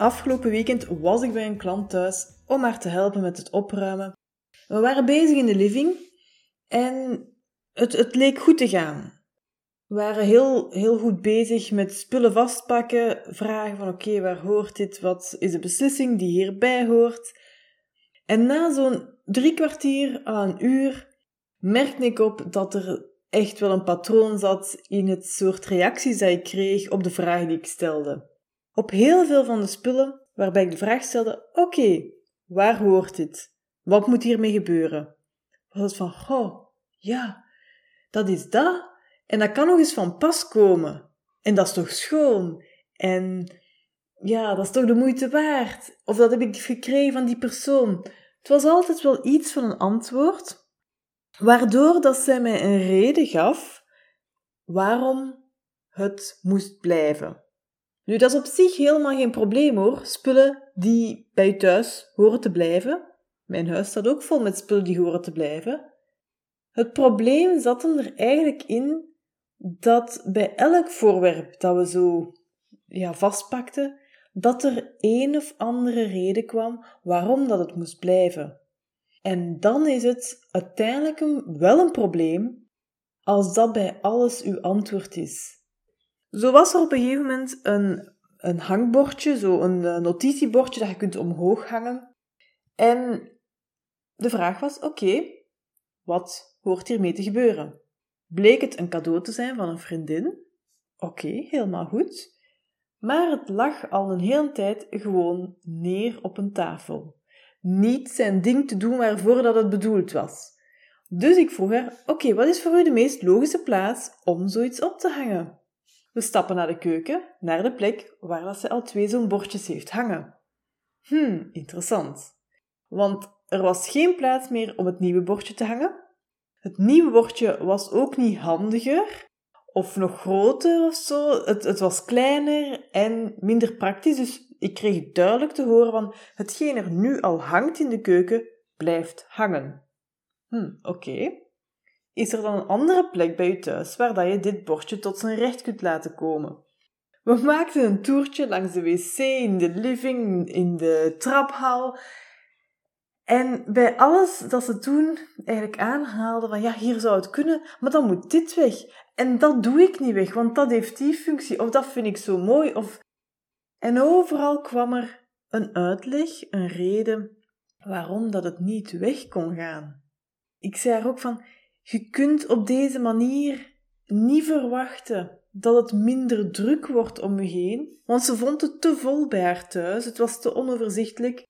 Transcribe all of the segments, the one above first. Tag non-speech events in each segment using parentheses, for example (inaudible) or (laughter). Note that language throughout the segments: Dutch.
Afgelopen weekend was ik bij een klant thuis om haar te helpen met het opruimen. We waren bezig in de living en het, het leek goed te gaan. We waren heel, heel goed bezig met spullen vastpakken, vragen van oké, waar hoort dit, wat is de beslissing die hierbij hoort. En na zo'n drie kwartier aan een uur merkte ik op dat er echt wel een patroon zat in het soort reacties dat ik kreeg op de vragen die ik stelde. Op heel veel van de spullen waarbij ik de vraag stelde: Oké, waar hoort dit? Wat moet hiermee gebeuren? Was het van: Oh, ja, dat is dat. En dat kan nog eens van pas komen. En dat is toch schoon? En ja, dat is toch de moeite waard? Of dat heb ik gekregen van die persoon. Het was altijd wel iets van een antwoord, waardoor dat zij mij een reden gaf waarom het moest blijven. Nu, dat is op zich helemaal geen probleem hoor. Spullen die bij thuis horen te blijven. Mijn huis staat ook vol met spullen die horen te blijven. Het probleem zat hem er eigenlijk in dat bij elk voorwerp dat we zo ja, vastpakten, dat er een of andere reden kwam waarom dat het moest blijven. En dan is het uiteindelijk wel een probleem als dat bij alles uw antwoord is. Zo was er op een gegeven moment een, hangbordje, zo een eh, notitiebordje dat je kunt omhoog hangen. En de vraag was: oké, wat hoort hiermee te gebeuren? Bleek het een cadeau te zijn van een vriendin? Oké, helemaal goed. Maar het lag al een hele tijd gewoon neer op een tafel. Niet zijn ding te doen waarvoor dat het bedoeld was. Dus ik vroeg haar: Oké, wat is voor u de meest logische plaats om zoiets op te hangen? We stappen naar de keuken, naar de plek waar dat ze al twee zo'n bordjes heeft hangen. Hmm, interessant. Want er was geen plaats meer om het nieuwe bordje te hangen. Het nieuwe bordje was ook niet handiger of nog groter of zo. Het, het was kleiner en minder praktisch, dus ik kreeg duidelijk te horen van hetgeen er nu al hangt in de keuken, blijft hangen. Hm, oké. Is er dan een andere plek bij je thuis waar dat je dit bordje tot zijn recht kunt laten komen? We maakten een toertje langs de wc, in de living, in de traphal. En bij alles dat ze toen eigenlijk aanhaalden van ja, hier zou het kunnen, maar dan moet dit weg. En dat doe ik niet weg, want dat heeft die functie, of dat vind ik zo mooi. Of... En overal kwam er een uitleg, een reden waarom dat het niet weg kon gaan. Ik zei er ook van, je kunt op deze manier niet verwachten dat het minder druk wordt om je heen, want ze vond het te vol bij haar thuis, het was te onoverzichtelijk.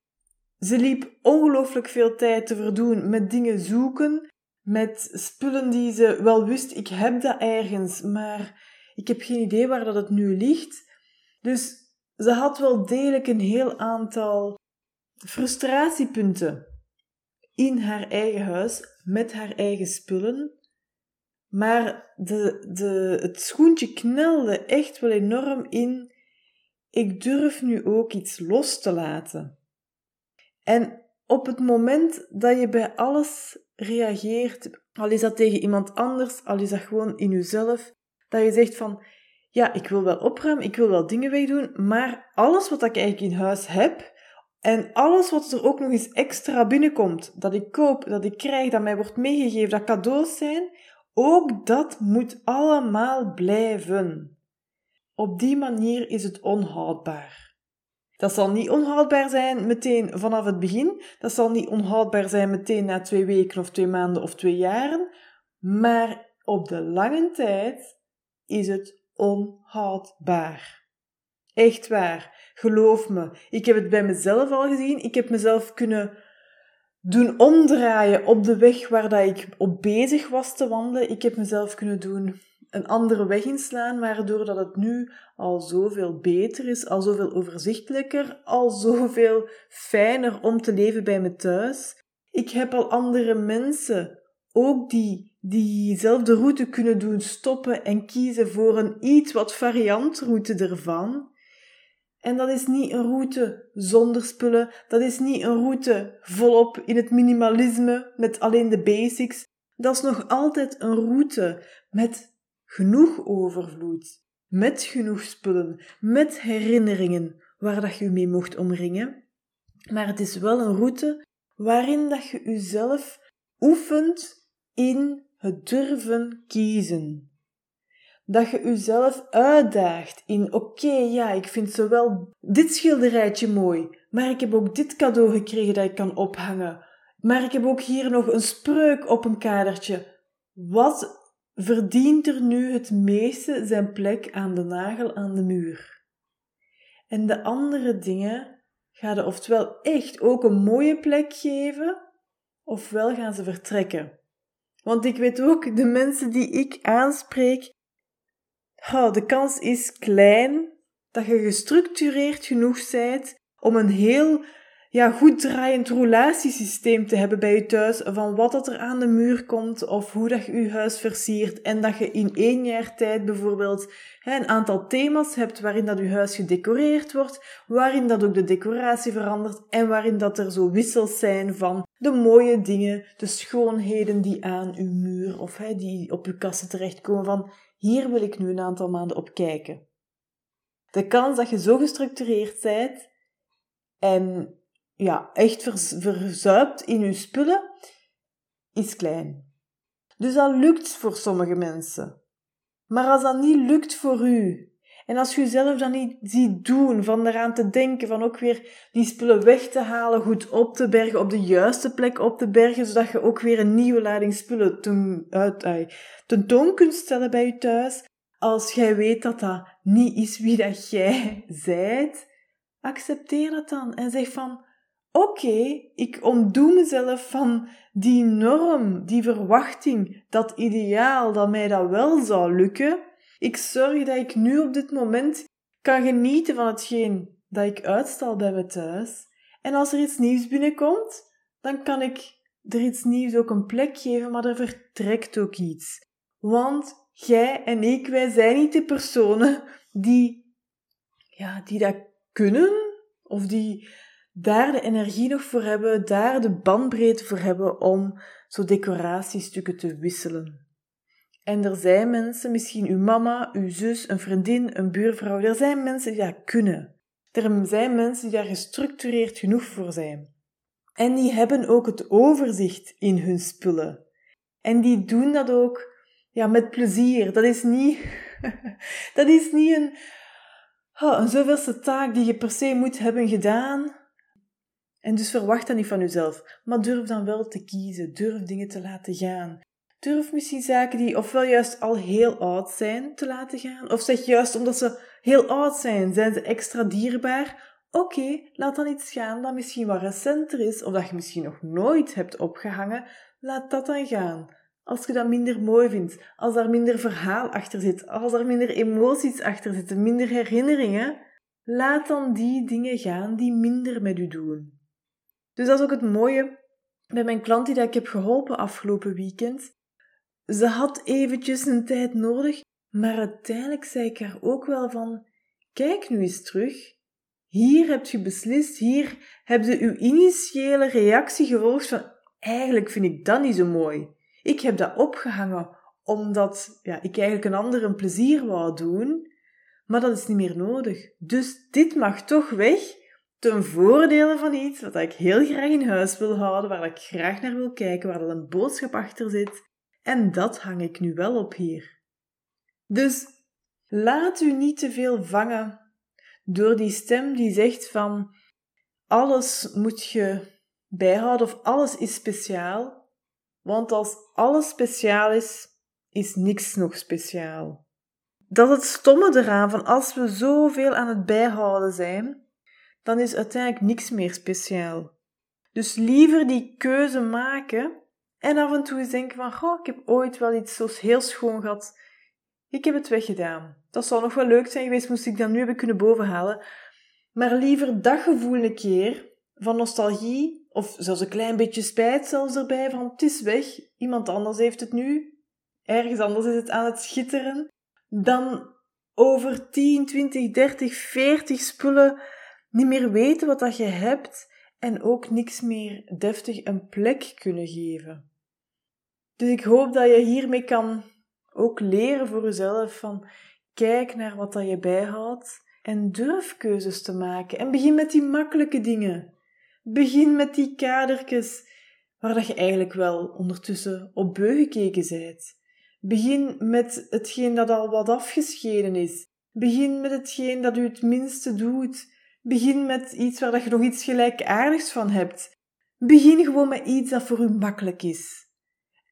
Ze liep ongelooflijk veel tijd te verdoen met dingen zoeken, met spullen die ze wel wist, ik heb dat ergens, maar ik heb geen idee waar dat het nu ligt. Dus ze had wel degelijk een heel aantal frustratiepunten in haar eigen huis met haar eigen spullen. Maar de, de, het schoentje knelde echt wel enorm in. Ik durf nu ook iets los te laten. En op het moment dat je bij alles reageert, al is dat tegen iemand anders, al is dat gewoon in jezelf, dat je zegt van, ja, ik wil wel opruimen, ik wil wel dingen wegdoen, maar alles wat ik eigenlijk in huis heb, en alles wat er ook nog eens extra binnenkomt, dat ik koop, dat ik krijg, dat mij wordt meegegeven, dat cadeaus zijn, ook dat moet allemaal blijven. Op die manier is het onhoudbaar. Dat zal niet onhoudbaar zijn meteen vanaf het begin, dat zal niet onhoudbaar zijn meteen na twee weken of twee maanden of twee jaren, maar op de lange tijd is het onhoudbaar. Echt waar. Geloof me, ik heb het bij mezelf al gezien. Ik heb mezelf kunnen doen omdraaien op de weg waar dat ik op bezig was te wandelen. Ik heb mezelf kunnen doen een andere weg inslaan, waardoor dat het nu al zoveel beter is, al zoveel overzichtelijker, al zoveel fijner om te leven bij me thuis. Ik heb al andere mensen, ook die diezelfde route kunnen doen stoppen en kiezen voor een iets wat variantroute ervan. En dat is niet een route zonder spullen, dat is niet een route volop in het minimalisme met alleen de basics. Dat is nog altijd een route met genoeg overvloed, met genoeg spullen, met herinneringen waar dat je mee mocht omringen. Maar het is wel een route waarin dat je jezelf oefent in het durven kiezen dat je jezelf uitdaagt in oké, ja, ik vind zowel dit schilderijtje mooi, maar ik heb ook dit cadeau gekregen dat ik kan ophangen. Maar ik heb ook hier nog een spreuk op een kadertje. Wat verdient er nu het meeste zijn plek aan de nagel aan de muur? En de andere dingen gaan er oftewel echt ook een mooie plek geven, ofwel gaan ze vertrekken. Want ik weet ook, de mensen die ik aanspreek, de kans is klein dat je gestructureerd genoeg bent om een heel ja, goed draaiend roulatiesysteem te hebben bij je thuis van wat dat er aan de muur komt of hoe dat je je huis versiert en dat je in één jaar tijd bijvoorbeeld hè, een aantal thema's hebt waarin dat je huis gedecoreerd wordt, waarin dat ook de decoratie verandert en waarin dat er zo wissels zijn van de mooie dingen, de schoonheden die aan uw muur of hè, die op uw kassen terechtkomen van hier wil ik nu een aantal maanden op kijken. De kans dat je zo gestructureerd bent en ja, echt verzuipt in je spullen, is klein. Dus dat lukt voor sommige mensen. Maar als dat niet lukt voor u, en als je jezelf dan niet ziet doen, van eraan te denken, van ook weer die spullen weg te halen, goed op te bergen, op de juiste plek op te bergen, zodat je ook weer een nieuwe lading spullen ten, uit, tentoon kunt stellen bij je thuis. Als jij weet dat dat niet is wie dat jij (laughs) zijt, accepteer dat dan en zeg van, oké, ik ontdoe mezelf van die norm, die verwachting, dat ideaal dat mij dat wel zou lukken. Ik zorg dat ik nu op dit moment kan genieten van hetgeen dat ik uitstal bij me thuis. En als er iets nieuws binnenkomt, dan kan ik er iets nieuws ook een plek geven, maar er vertrekt ook iets. Want jij en ik, wij zijn niet de personen die, ja, die dat kunnen, of die daar de energie nog voor hebben, daar de bandbreedte voor hebben om zo decoratiestukken te wisselen. En er zijn mensen, misschien uw mama, uw zus, een vriendin, een buurvrouw, er zijn mensen die dat kunnen. Er zijn mensen die daar gestructureerd genoeg voor zijn. En die hebben ook het overzicht in hun spullen. En die doen dat ook ja, met plezier. Dat is niet, (laughs) dat is niet een, oh, een zoveelste taak die je per se moet hebben gedaan. En dus verwacht dat niet van jezelf. Maar durf dan wel te kiezen. Durf dingen te laten gaan. Durf misschien zaken die ofwel juist al heel oud zijn te laten gaan, of zeg juist omdat ze heel oud zijn, zijn ze extra dierbaar. Oké, laat dan iets gaan dat misschien wat recenter is, of dat je misschien nog nooit hebt opgehangen, laat dat dan gaan. Als je dat minder mooi vindt, als daar minder verhaal achter zit, als er minder emoties achter zitten, minder herinneringen, laat dan die dingen gaan die minder met u doen. Dus dat is ook het mooie bij mijn klant die ik heb geholpen afgelopen weekend. Ze had eventjes een tijd nodig, maar uiteindelijk zei ik haar ook wel van: kijk nu eens terug. Hier heb je beslist, hier heb je uw initiële reactie gevolgd van: eigenlijk vind ik dat niet zo mooi. Ik heb dat opgehangen omdat ja, ik eigenlijk een ander een plezier wou doen, maar dat is niet meer nodig. Dus dit mag toch weg ten voordele van iets wat ik heel graag in huis wil houden, waar ik graag naar wil kijken, waar er een boodschap achter zit. En dat hang ik nu wel op hier. Dus laat u niet te veel vangen door die stem die zegt van alles moet je bijhouden of alles is speciaal. Want als alles speciaal is, is niks nog speciaal. Dat het stomme eraan van als we zoveel aan het bijhouden zijn, dan is uiteindelijk niks meer speciaal. Dus liever die keuze maken en af en toe eens denken van, goh, ik heb ooit wel iets zo heel schoon gehad. Ik heb het weggedaan. Dat zou nog wel leuk zijn geweest, moest ik dat nu hebben kunnen bovenhalen. Maar liever dat gevoel een keer van nostalgie, of zelfs een klein beetje spijt zelfs erbij, van het is weg, iemand anders heeft het nu, ergens anders is het aan het schitteren, dan over 10, 20, 30, 40 spullen niet meer weten wat dat je hebt en ook niks meer deftig een plek kunnen geven. Dus ik hoop dat je hiermee kan ook leren voor jezelf van kijk naar wat dat je bijhoudt en durf keuzes te maken en begin met die makkelijke dingen. Begin met die kadertjes waar dat je eigenlijk wel ondertussen op beu gekeken bent. Begin met hetgeen dat al wat afgescheiden is. Begin met hetgeen dat u het minste doet. Begin met iets waar dat je nog iets gelijkaardigs van hebt. Begin gewoon met iets dat voor u makkelijk is.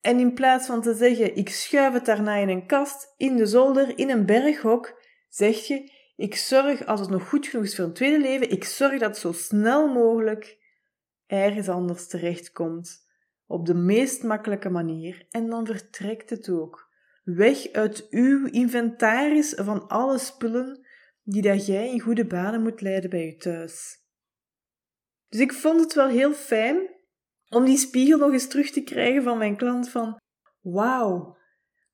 En in plaats van te zeggen, ik schuif het daarna in een kast, in de zolder, in een berghok, zeg je, ik zorg, als het nog goed genoeg is voor een tweede leven, ik zorg dat het zo snel mogelijk ergens anders terechtkomt. Op de meest makkelijke manier. En dan vertrekt het ook. Weg uit uw inventaris van alle spullen die dat jij in goede banen moet leiden bij je thuis. Dus ik vond het wel heel fijn om die spiegel nog eens terug te krijgen van mijn klant van wauw,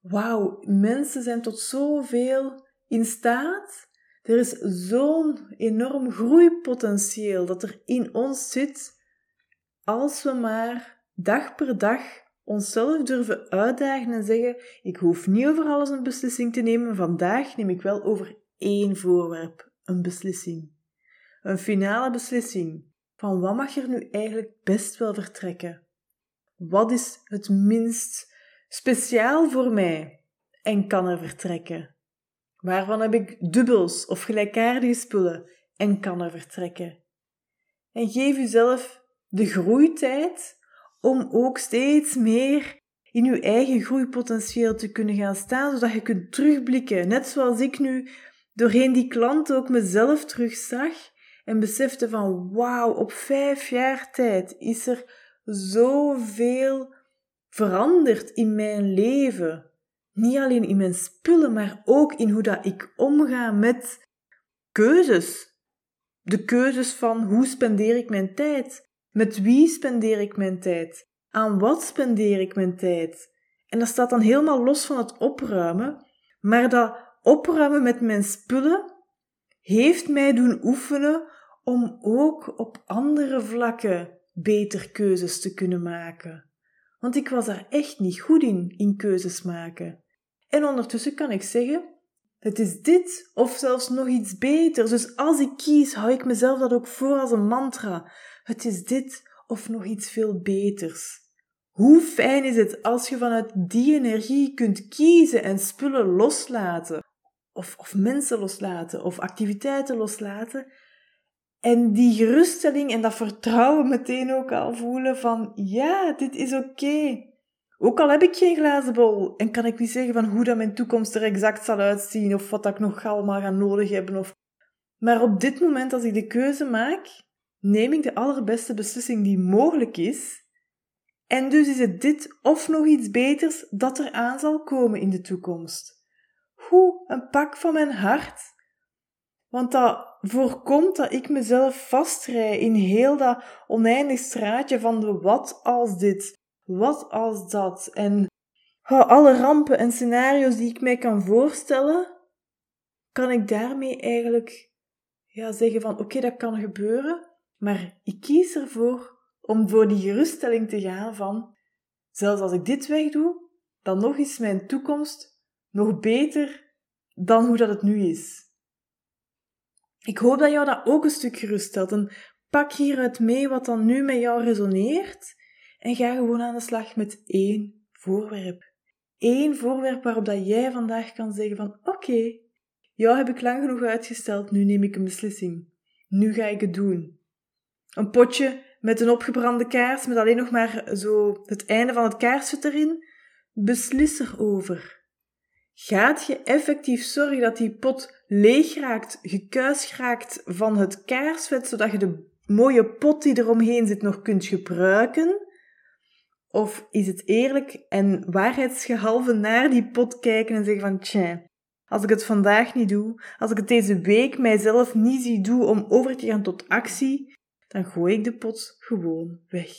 wauw, mensen zijn tot zoveel in staat. Er is zo'n enorm groeipotentieel dat er in ons zit als we maar dag per dag onszelf durven uitdagen en zeggen: Ik hoef niet over alles een beslissing te nemen, vandaag neem ik wel over één voorwerp een beslissing. Een finale beslissing van wat mag er nu eigenlijk best wel vertrekken? Wat is het minst speciaal voor mij en kan er vertrekken? Waarvan heb ik dubbels of gelijkaardige spullen en kan er vertrekken? En geef uzelf de groeitijd om ook steeds meer in uw eigen groeipotentieel te kunnen gaan staan, zodat je kunt terugblikken, net zoals ik nu doorheen die klant ook mezelf terugzag en besefte van wauw, op vijf jaar tijd is er zoveel veranderd in mijn leven. Niet alleen in mijn spullen, maar ook in hoe dat ik omga met keuzes. De keuzes van hoe spendeer ik mijn tijd? Met wie spendeer ik mijn tijd? Aan wat spendeer ik mijn tijd? En dat staat dan helemaal los van het opruimen, maar dat opruimen met mijn spullen heeft mij doen oefenen om ook op andere vlakken beter keuzes te kunnen maken. Want ik was daar echt niet goed in, in keuzes maken. En ondertussen kan ik zeggen, het is dit of zelfs nog iets beters. Dus als ik kies, hou ik mezelf dat ook voor als een mantra. Het is dit of nog iets veel beters. Hoe fijn is het als je vanuit die energie kunt kiezen en spullen loslaten, of, of mensen loslaten, of activiteiten loslaten, en die geruststelling en dat vertrouwen meteen ook al voelen van ja, dit is oké. Ook al heb ik geen glazen bol en kan ik niet zeggen van hoe dat mijn toekomst er exact zal uitzien of wat ik nog allemaal ga nodig hebben. Of... Maar op dit moment, als ik de keuze maak, neem ik de allerbeste beslissing die mogelijk is. En dus is het dit of nog iets beters dat er aan zal komen in de toekomst. Hoe een pak van mijn hart. Want dat voorkomt dat ik mezelf vastrij in heel dat oneindig straatje van de wat als dit, wat als dat en alle rampen en scenario's die ik mij kan voorstellen, kan ik daarmee eigenlijk ja, zeggen van oké, dat kan gebeuren, maar ik kies ervoor om voor die geruststelling te gaan van, zelfs als ik dit wegdoe, dan nog is mijn toekomst nog beter dan hoe dat het nu is. Ik hoop dat jou dat ook een stuk geruststelt en pak hieruit mee wat dan nu met jou resoneert en ga gewoon aan de slag met één voorwerp. Eén voorwerp waarop dat jij vandaag kan zeggen van oké, jou heb ik lang genoeg uitgesteld, nu neem ik een beslissing. Nu ga ik het doen. Een potje met een opgebrande kaars, met alleen nog maar zo het einde van het kaarsvet erin. Beslis erover. Gaat je effectief zorgen dat die pot leeg raakt, gekuis raakt van het kaarsvet, zodat je de mooie pot die eromheen zit nog kunt gebruiken? Of is het eerlijk en waarheidsgehalve naar die pot kijken en zeggen van, tja, Als ik het vandaag niet doe, als ik het deze week mijzelf niet zie doen om over te gaan tot actie, dan gooi ik de pot gewoon weg.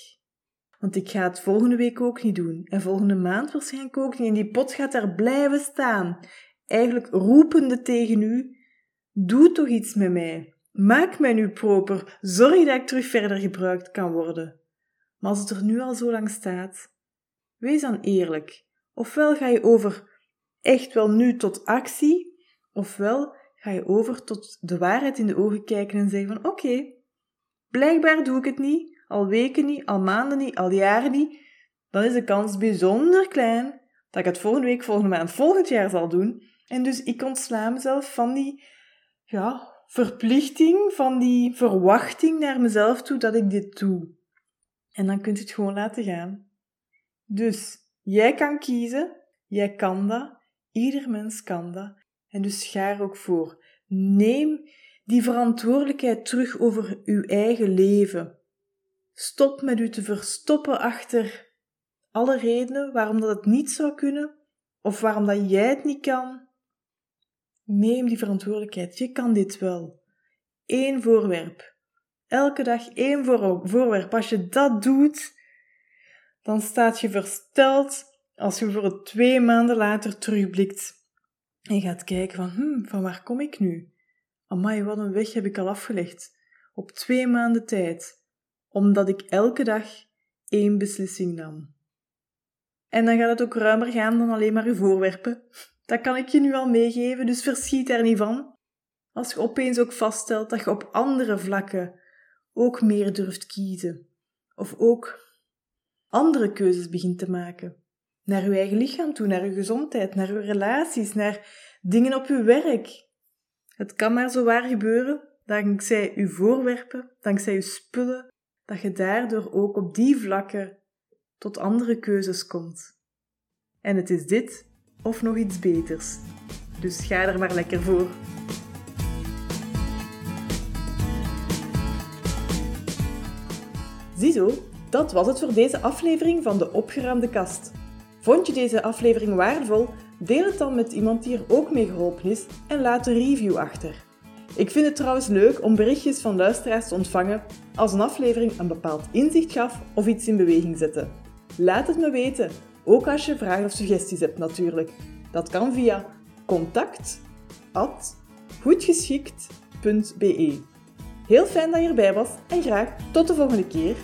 Want ik ga het volgende week ook niet doen en volgende maand waarschijnlijk ook niet. En die pot gaat daar blijven staan, eigenlijk roepende tegen u: Doe toch iets met mij. Maak mij nu proper. Zorg dat ik terug verder gebruikt kan worden. Maar als het er nu al zo lang staat, wees dan eerlijk. Ofwel ga je over echt wel nu tot actie, ofwel ga je over tot de waarheid in de ogen kijken en zeggen van oké, blijkbaar doe ik het niet, al weken niet, al maanden niet, al jaren niet, dan is de kans bijzonder klein dat ik het volgende week, volgende maand, volgend jaar zal doen. En dus ik ontsla mezelf van die, ja, verplichting, van die verwachting naar mezelf toe dat ik dit doe. En dan kunt je het gewoon laten gaan. Dus, jij kan kiezen, jij kan dat, ieder mens kan dat. En dus ga er ook voor. Neem die verantwoordelijkheid terug over uw eigen leven. Stop met u te verstoppen achter alle redenen waarom dat het niet zou kunnen, of waarom dat jij het niet kan. Neem die verantwoordelijkheid. Je kan dit wel. Eén voorwerp. Elke dag één voorwerp. Als je dat doet, dan staat je versteld als je voor twee maanden later terugblikt en gaat kijken van, hm, van waar kom ik nu? Amai, wat een weg heb ik al afgelegd. Op twee maanden tijd. Omdat ik elke dag één beslissing nam. En dan gaat het ook ruimer gaan dan alleen maar je voorwerpen. Dat kan ik je nu al meegeven, dus verschiet er niet van. Als je opeens ook vaststelt dat je op andere vlakken ook meer durft kiezen. Of ook andere keuzes begint te maken. Naar je eigen lichaam toe, naar je gezondheid, naar je relaties, naar dingen op je werk. Het kan maar zo waar gebeuren, dankzij je voorwerpen, dankzij je spullen, dat je daardoor ook op die vlakken tot andere keuzes komt. En het is dit of nog iets beters. Dus ga er maar lekker voor. Ziezo, dat was het voor deze aflevering van de opgeruimde kast. Vond je deze aflevering waardevol? Deel het dan met iemand die er ook mee geholpen is en laat een review achter. Ik vind het trouwens leuk om berichtjes van luisteraars te ontvangen als een aflevering een bepaald inzicht gaf of iets in beweging zette. Laat het me weten, ook als je vragen of suggesties hebt natuurlijk. Dat kan via contact@goedgeschikt.be. Heel fijn dat je erbij was en graag tot de volgende keer.